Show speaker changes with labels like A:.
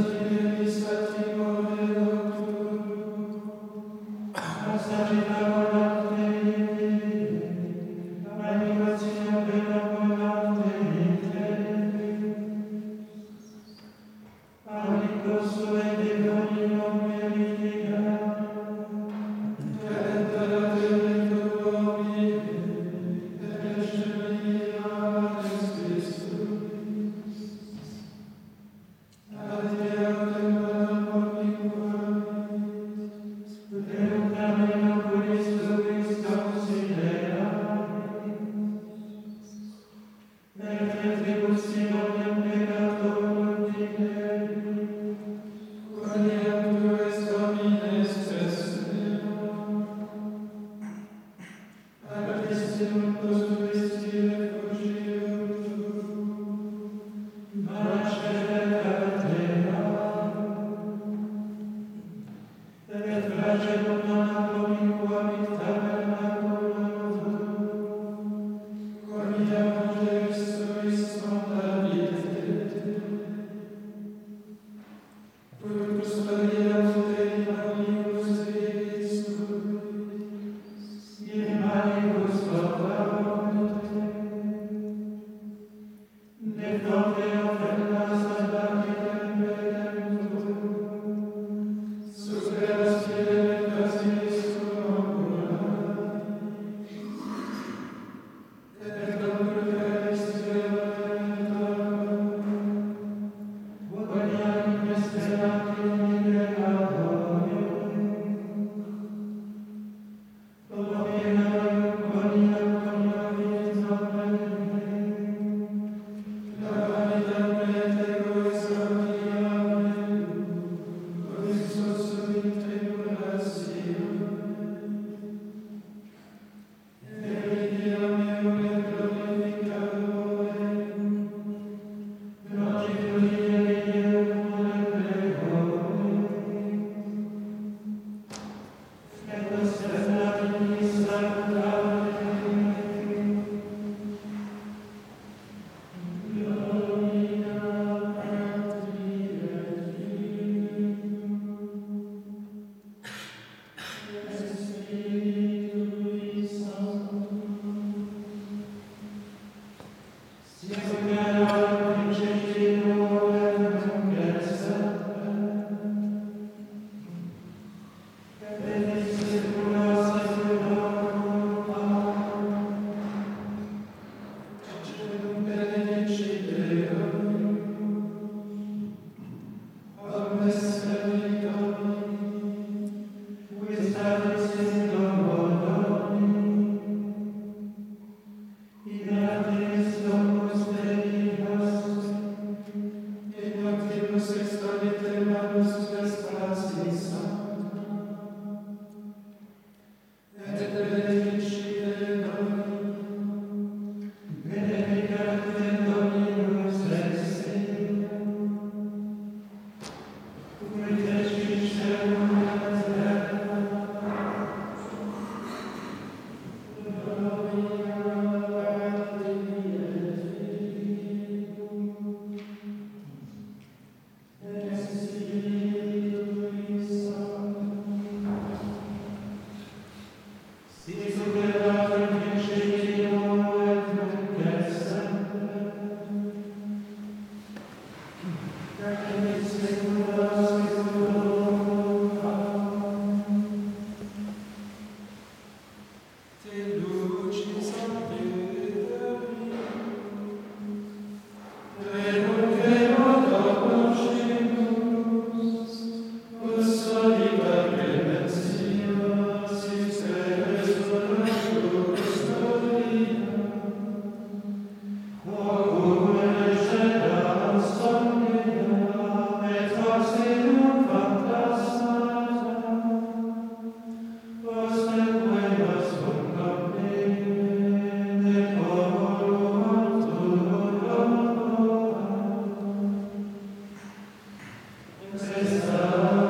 A: Amen.
B: Cristão.